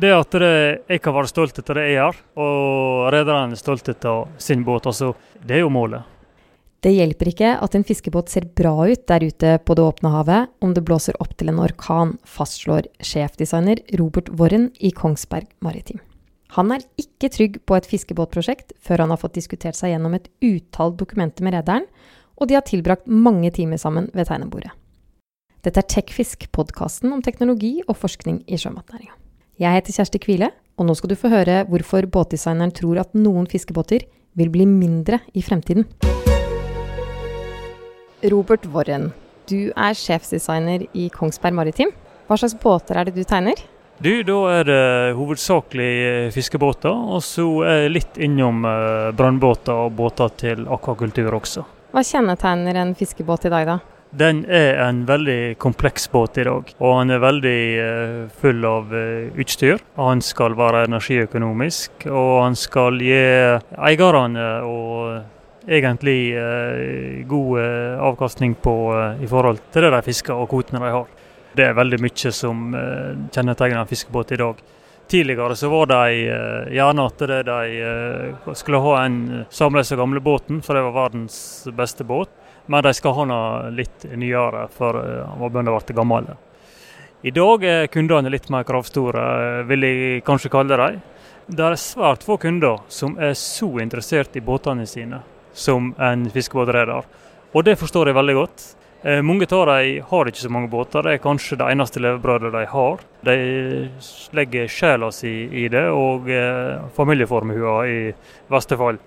det at det, jeg kan være stolt av det jeg gjør, og rederen er stolt av sin båt, altså, det er jo målet. Det hjelper ikke at en fiskebåt ser bra ut der ute på det åpne havet om det blåser opp til en orkan, fastslår sjefdesigner Robert Worren i Kongsberg Maritim. Han er ikke trygg på et fiskebåtprosjekt før han har fått diskutert seg gjennom et utall dokumenter med rederen, og de har tilbrakt mange timer sammen ved tegnebordet. Dette er Tekfisk, podkasten om teknologi og forskning i sjømatnæringa. Jeg heter Kjersti Kvile, og nå skal du få høre hvorfor båtdesigneren tror at noen fiskebåter vil bli mindre i fremtiden. Robert Worren, du er sjefsdesigner i Kongsberg Maritim. Hva slags båter er det du tegner? Du, Da er det hovedsakelig eh, fiskebåter, og så er jeg litt innom eh, brannbåter og båter til akvakultur også. Hva kjennetegner en fiskebåt i dag, da? Den er en veldig kompleks båt i dag, og han er veldig uh, full av uh, utstyr. Han skal være energiøkonomisk, og han skal gi eierne og egentlig eh, god eh, avkastning på eh, i forhold til det de fisker og kvotene de har. Det er veldig mye som eh, kjennetegner en fiskebåt i dag. Tidligere så var de eh, gjerne at de eh, skulle ha en samløse gamle båten, for det var verdens beste båt. Men de skal ha noe litt nyere, for han var begynt å bli gammel. I dag er kundene litt mer kravstore, vil jeg kanskje kalle dem. Det er svært få kunder som er så interessert i båtene sine som en fiskebåtreder. Og det forstår jeg veldig godt. Eh, mange av dem har ikke så mange båter, det er kanskje det eneste levebrødet de har. De legger sjela si i det, og eh, familieformua i verste fall.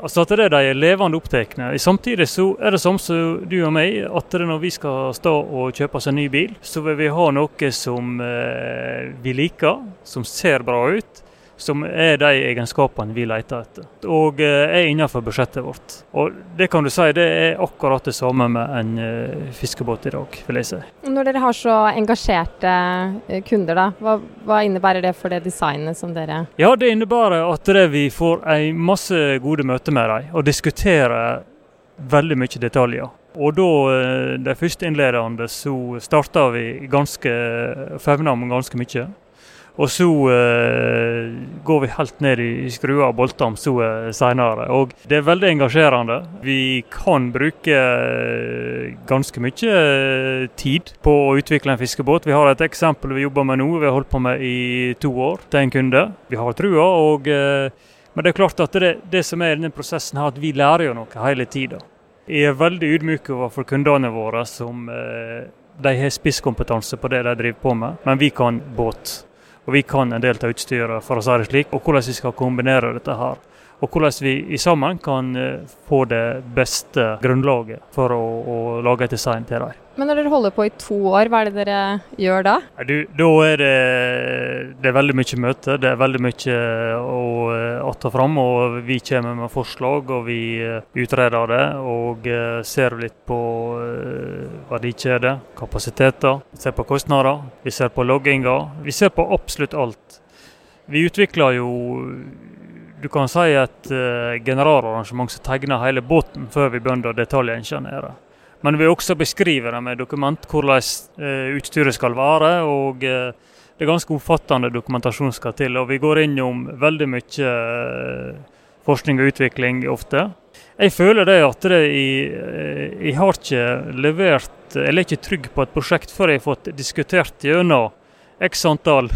Altså at det er de levende opptatt. Samtidig så er det samme som du og meg, at når vi skal stå og kjøpe oss en ny bil, så vil vi ha noe som eh, vi liker, som ser bra ut som er de egenskapene vi leter etter. Og eh, er innenfor budsjettet vårt. Og det kan du si, det er akkurat det samme med en eh, fiskebåt i dag, vil jeg si. Når dere har så engasjerte eh, kunder, da, hva, hva innebærer det for det designet som dere Ja, det innebærer at vi får en masse gode møter med dem, og diskuterer veldig mye detaljer. Og da, de første innledende, så starta vi ganske fevna om ganske mye. Og så uh, går vi helt ned i skruer og bolter om så uh, senere. Og det er veldig engasjerende. Vi kan bruke uh, ganske mye uh, tid på å utvikle en fiskebåt. Vi har et eksempel vi jobber med nå, vi har holdt på med i to år til en kunde. Vi har trua. og men det er klart at det, det som er i denne prosessen, er at vi lærer jo noe hele tida. Jeg er veldig ydmyk overfor kundene våre som de har spisskompetanse på det de driver på med, men vi kan båt. Og vi kan en del av utstyret, for å si det slik, og hvordan vi skal kombinere dette her. Og hvordan vi i sammen kan eh, få det beste grunnlaget for å, å lage et design til dem. Men når dere holder på i to år, hva er det dere gjør da? Du, da er det, det er veldig mye møter. Det er veldig mye å, å ta fram. Og vi kommer med forslag, og vi eh, utreder det. Og eh, ser litt på eh, verdikjede, kapasiteter. Vi ser på kostnader. Vi ser på logginger. Vi ser på absolutt alt. Vi utvikler jo du kan si et generalarrangement som tegner hele båten før vi begynner å detaljingeniere. Men vi også beskriver det med dokument hvordan utstyret skal være. og Det er ganske omfattende dokumentasjon skal til. og Vi går innom veldig mye eh, forskning og utvikling ofte. Jeg føler det at jeg, jeg har ikke levert, eller er ikke trygg på et prosjekt før jeg har fått diskutert gjennom x antall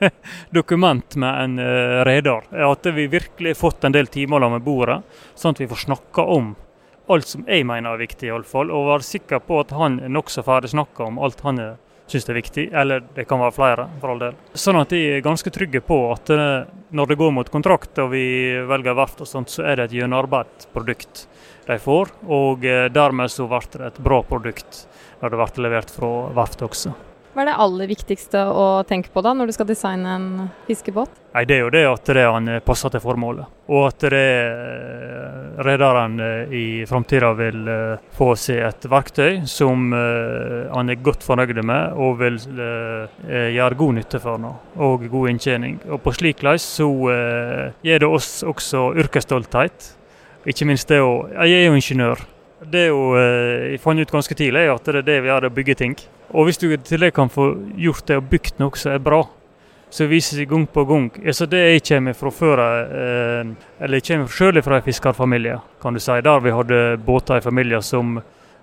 dokument med en reder. At vi virkelig har fått en del timer med bordet, sånn at vi får snakka om alt som jeg mener er viktig, iallfall. Og være sikker på at han er nokså ferdig snakka om alt han syns er viktig. Eller det kan være flere, for all del. Sånn at de er ganske trygge på at eh, når det går mot kontrakt og vi velger verft og sånt, så er det et gjennomarbeidet produkt de får. Og eh, dermed så blir det et bra produkt når det blir levert fra verftet også. Hva er det aller viktigste å tenke på da, når du skal designe en fiskebåt? Nei, Det er jo det at det han passer til formålet, og at det eh, rederen eh, i framtida vil eh, få se et verktøy som han er godt fornøyd med og vil gjøre god nytte for noe, og god inntjening. Og På slik vis så gir det oss også yrkesstolthet. Ikke minst det å Jeg er jo ingeniør. Det er jo, jeg fant ut ganske tidlig at det er det vi gjør, å bygge ting. Og hvis du til det kan få gjort det og bygd noe som er bra, som viser seg gang på gang. Altså det jeg kommer fra før, eh, eller jeg kommer selv fra en fiskerfamilie, kan du si, der vi hadde båter i familien som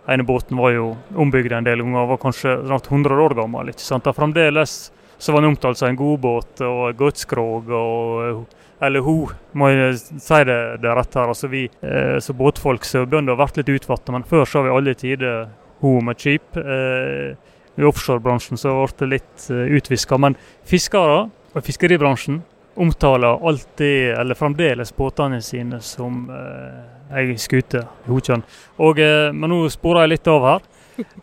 ene båten var jo ombygd en del ganger, var kanskje snart 100 år gammel. ikke sant? Da fremdeles så var han omtalt som en godbåt og godskrog. og eller hun, må jeg si det, det rett her. Altså vi eh, som båtfolk så begynner å vært litt utvatna, men før så vi alle tider hun med skip. Eh, I offshorebransjen så ble det litt eh, utviska. Men fiskere og fiskeribransjen omtaler alltid, eller fremdeles, båtene sine som eh, ei skute. Og, eh, men nå sporer jeg litt av her.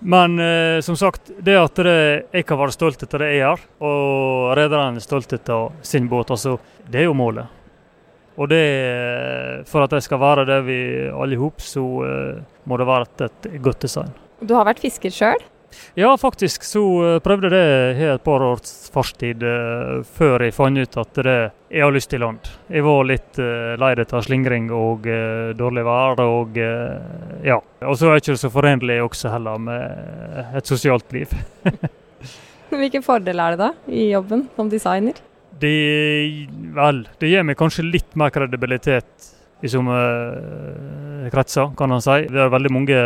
Men eh, som sagt, det at det, jeg kan være stolt av det jeg gjør, og rederne er stolt av sin båt, altså, det er jo målet. Og det, for at det skal være det vi alle i hop, så eh, må det være et, et godt design. Du har vært fisker sjøl? Ja, faktisk så prøvde jeg det her et par års fartstid uh, før jeg fant ut at det, jeg har lyst til land. Jeg var litt uh, lei av slingring og uh, dårlig vær. Og ja. Og så er det ikke så forenlig også heller med et sosialt liv. Hvilke fordeler er det da i jobben som designer? Det, vel, det gir meg kanskje litt mer kredibilitet i somme kretser, kan han si. Det er veldig mange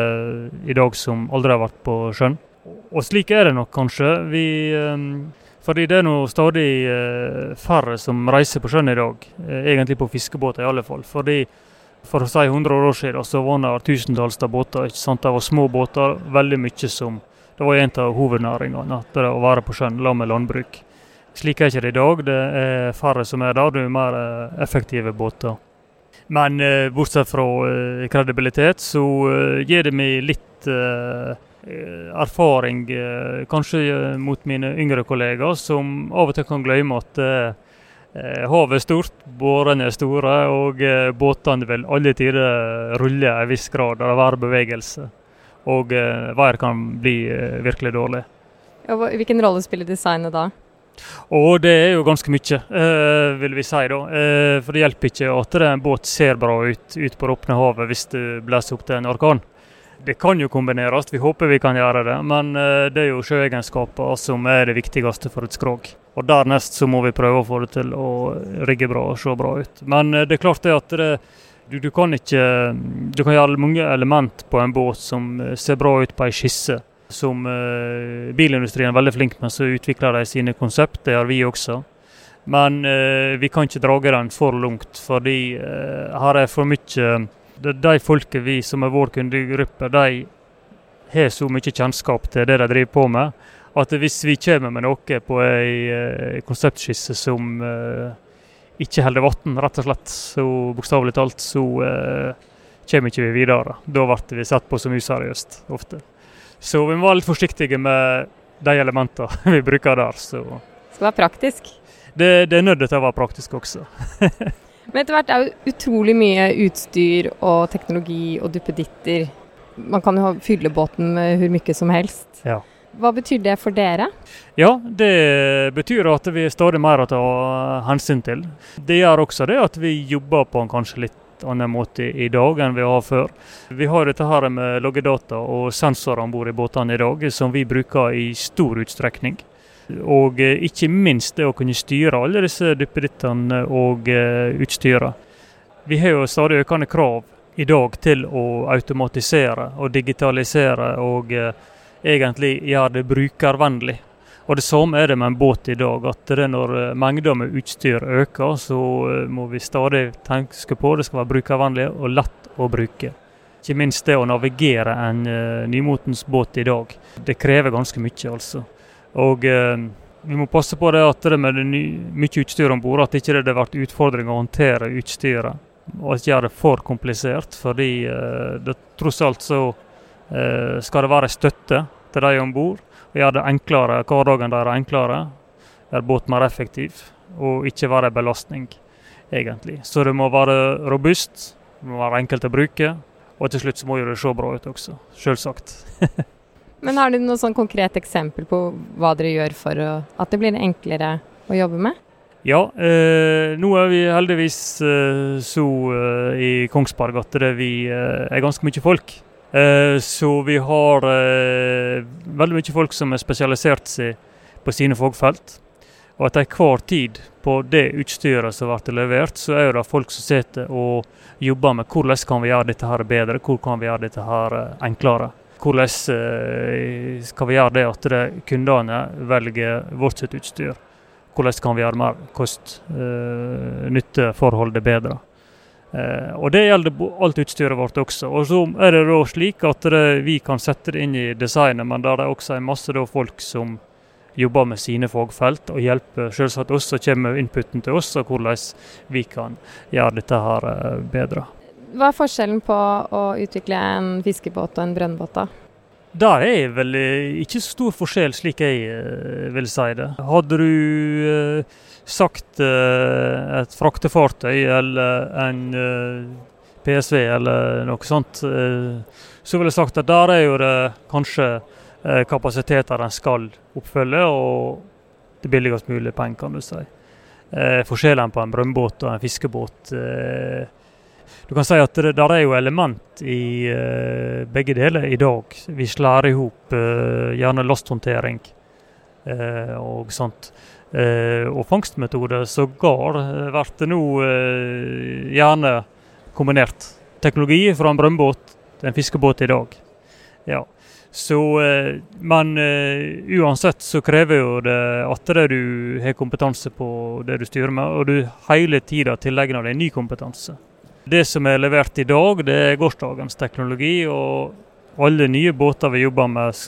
i dag som aldri har vært på sjøen. Og slik er det nok kanskje. Vi, ehm, fordi det er nå stadig eh, færre som reiser på sjøen i dag. Eh, egentlig på fiskebåter i alle fall. Fordi for å si 100 år siden så var det tusentalls av båter. ikke sant? Det var små båter, veldig mye som Det var en av hovednæringene, det å være på sjøen sammen med landbruk. Slik er ikke det i dag. Det er færre som er der. Det er mer eh, effektive båter. Men bortsett fra kredibilitet, så gir det meg litt erfaring eh, kanskje eh, mot mine yngre kollegaer, som av og til kan glemme at havet er stort, bårene er store, og båtene vil alle tider rulle en viss grad. Det være bevegelse. Og været kan bli virkelig dårlig. hvilken rolle spiller designet da? Og det er jo ganske mye, eh, vil vi si. da. Eh, for det hjelper ikke at en båt ser bra ut ute på det åpne havet hvis det blåser opp til en orkan. Det kan jo kombineres, vi håper vi kan gjøre det. Men eh, det er jo sjøegenskaper som er det viktigste for et skrog. Og Dernest så må vi prøve å få det til å rigge bra og se bra ut. Men eh, det er klart det at det, du, du, kan ikke Du kan gjøre mange element på en båt som eh, ser bra ut på ei skisse. Som bilindustrien er veldig flink med, så utvikler de sine konsept. Det gjør vi også. Men vi kan ikke dra den for langt, fordi her er for mye det er de folket vi som er vår kundegruppe, de har så mye kjennskap til det de driver på med, at hvis vi kommer med noe på ei uh, konseptskisse som uh, ikke holder vann, rett og slett, så bokstavelig talt, så uh, kommer ikke vi videre. Da blir vi sett på som useriøst ofte. Så vi må være litt forsiktige med de elementene vi bruker der. Så. Det skal være praktisk? Det, det er nødt til å være praktisk også. Men etter hvert er jo utrolig mye utstyr og teknologi og duppeditter. Man kan jo fylle båten med hvor mye som helst. Ja. Hva betyr det for dere? Ja, Det betyr at vi er stadig mer å ta hensyn til. Det gjør også det at vi jobber på en kanskje litt annen måte i dag enn vi har før. Vi har dette her med loggedata og sensorer om bord i båtene i dag, som vi bruker i stor utstrekning. Og eh, ikke minst det å kunne styre alle disse duppedittene og eh, utstyret. Vi har jo stadig økende krav i dag til å automatisere og digitalisere og eh, egentlig gjøre det brukervennlig. Og Det samme er det med en båt i dag. at det Når mengder med utstyr øker, så må vi stadig tenke på det skal være brukervennlig og lett å bruke. Ikke minst det å navigere en nymotens båt i dag. Det krever ganske mye, altså. Og eh, vi må passe på det at det med det mye utstyr om bord, at ikke det blir utfordring å håndtere utstyret. Og ikke gjøre det for komplisert, fordi eh, det, tross alt så eh, skal det være støtte til de om bord. Og gjøre det enklere, hverdagen deres enklere. Gjøre båten mer effektiv, og ikke være en belastning, egentlig. Så det må være robust, det må være enkelt å bruke. Og til slutt så må det se bra ut også, selvsagt. Men har du noe sånn konkret eksempel på hva dere gjør for å, at det blir enklere å jobbe med? Ja, eh, nå er vi heldigvis eh, så eh, i Kongsberg at vi, eh, er ganske mye folk. Eh, så vi har eh, veldig mye folk som har spesialisert seg på sine fagfelt. Og etter hver tid på det utstyret som blir levert, så er det folk som sitter og jobber med hvordan kan vi gjøre dette her bedre, hvor kan vi gjøre dette her enklere. Hvordan eh, skal vi gjøre det at det kundene velger vårt sitt utstyr. Hvordan kan vi gjøre mer kost-nytte-forholdet bedre. Og Det gjelder alt utstyret vårt også. Og Så er det da slik at det, vi kan sette det inn i designet, men der er også en masse folk som jobber med sine fagfelt og hjelper selvsagt oss og kommer inputen til oss og hvordan vi kan gjøre dette her eh, bedre. Hva er forskjellen på å utvikle en fiskebåt og en brønnbåt? da? Der er vel eh, ikke så stor forskjell, slik jeg eh, vil si det. Hadde du sagt et fraktefartøy eller en PSV eller noe sånt, så ville jeg sagt at der er jo det kanskje Eh, kapasiteter den skal oppfølge, og det billigst mulig penger, kan du si. Eh, forskjellen på en brønnbåt og en fiskebåt eh, Du kan si at det der er jo element i uh, begge deler i dag. Vi slår i hop uh, gjerne lasthåndtering uh, og sånt. og fangstmetoder sågar blir nå gjerne kombinert. Teknologi fra en brønnbåt til en fiskebåt i dag. Ja. Så, men uansett så krever jo det at du har kompetanse på det du styrer med, og du hele tida tilegner deg ny kompetanse. Det som er levert i dag, det er gårsdagens teknologi, og alle nye båter vi jobber med,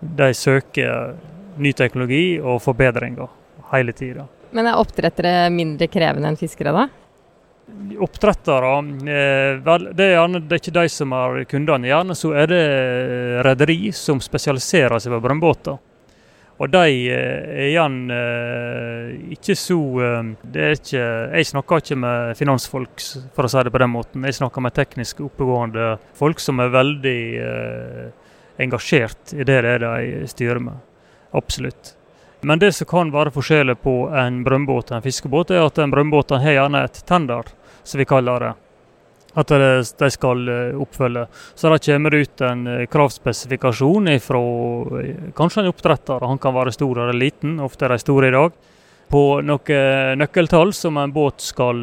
de søker ny teknologi og forbedringer hele tida. Men er oppdrettere mindre krevende enn fiskere, da? Oppdrettere eh, vel, det, er gjerne, det er ikke de som er kundene. Gjerne så er det rederi som spesialiserer seg på brønnbåter. Og de eh, er igjen eh, ikke så det er ikke, Jeg snakker ikke med finansfolk, for å si det på den måten. Jeg snakker med teknisk oppegående folk som er veldig engasjert i det de styrer med. Absolutt. Men det som kan være forskjellig på en brønnbåt og en fiskebåt, er at en brønnbåt har gjerne et tender, som vi kaller det. At de skal eh, oppfølge. Så da kommer det ut en eh, kravspesifikasjon fra eh, kanskje en oppdretter. Han kan være stor eller liten, ofte er de store i dag. På noen nøkkeltall som en båt skal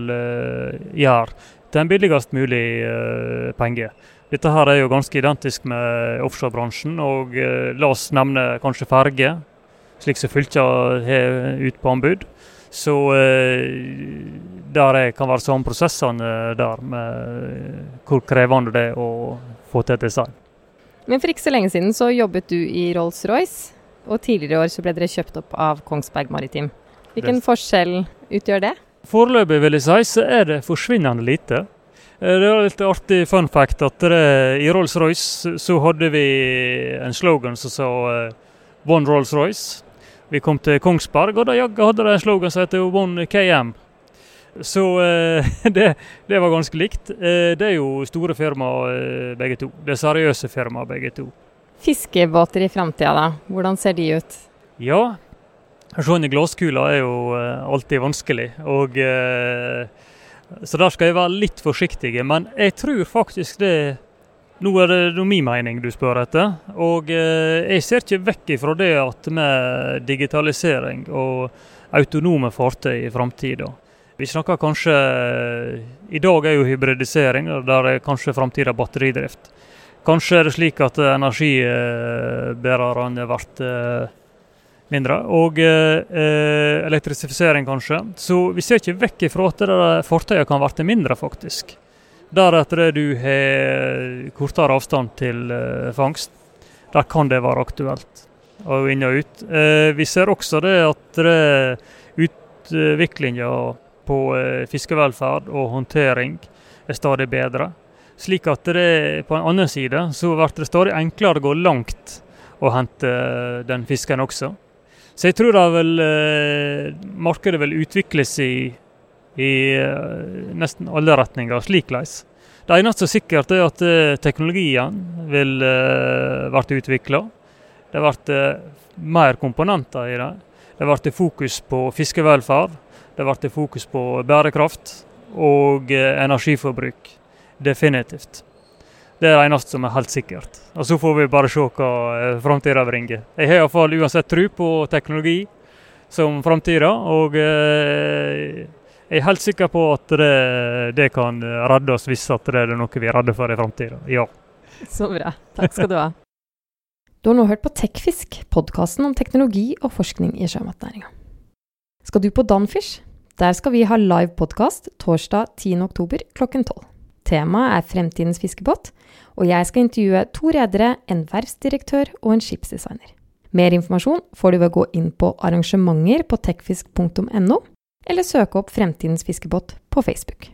gjøre til en billigst mulig penge. Dette her er jo ganske identisk med offshorebransjen. og La oss nevne kanskje ferge slik som fylkene har ut på anbud. Så eh, der kan være sånn prosessene der, med hvor krevende det er å få til et design. Men for ikke så lenge siden så jobbet du i Rolls-Royce, og tidligere i år så ble dere kjøpt opp av Kongsberg Maritim. Hvilken det. forskjell utgjør det? Foreløpig vil jeg si så er det forsvinnende lite. Eh, det var litt artig fun fact at det, i Rolls-Royce så hadde vi en slogan som sa One Rolls-Royce. Vi kom til Kongsberg, og da hadde de en slogan som heter One KM. Så eh, det, det, var ganske likt. Eh, det er jo store firmaer eh, begge to. Det er seriøse firmaer begge to. Fiskebåter i framtida, da. Hvordan ser de ut? Ja, å se inn i glasskula er jo alltid vanskelig. Og, så der skal jeg være litt forsiktig. Men jeg tror faktisk det nå er det min mening du spør etter. Og jeg ser ikke vekk ifra det at med digitalisering og autonome fartøy i framtida Vi snakker kanskje I dag er jo hybridisering, der er kanskje framtida batteridrift. Kanskje er det slik at energibærerne blir eh, mindre, og eh, elektrifisering kanskje. Så vi ser ikke vekk ifra at fartøyene kan bli mindre, faktisk. Deretter du har kortere avstand til eh, fangst. Der kan det være aktuelt. Og inn og ut. Eh, vi ser også det at utviklinga på eh, fiskevelferd og håndtering er stadig bedre. Slik at det på en annen side så blir det stadig enklere å gå langt og hente den fisken også. Så jeg tror da vel markedet vil utvikles i, i eh, nesten alle retninger slikleis. Det eneste som sikkert er at eh, teknologien vil bli utvikla. Det blir mer komponenter i det. Det blir fokus på fiskevelferd. Det ble fokus på bærekraft og energiforbruk. Definitivt. Det er det eneste som er helt sikkert. Og Så får vi bare se hva framtida bringer. Jeg har iallfall uansett tro på teknologi som framtida. Og eh, jeg er helt sikker på at det, det kan redde oss hvis det er noe vi er redde for i framtida. Ja. Så bra. Takk skal du ha. Du har nå hørt på Tekfisk, podkasten om teknologi og forskning i sjømatnæringa. Skal du på Danfish? Der skal vi ha live podkast torsdag 10.10 klokken 12. Temaet er Fremtidens fiskebåt, og jeg skal intervjue to redere, en verftsdirektør og en skipsdesigner. Mer informasjon får du ved å gå inn på arrangementer på tekfisk.no, eller søke opp Fremtidens fiskebåt på Facebook.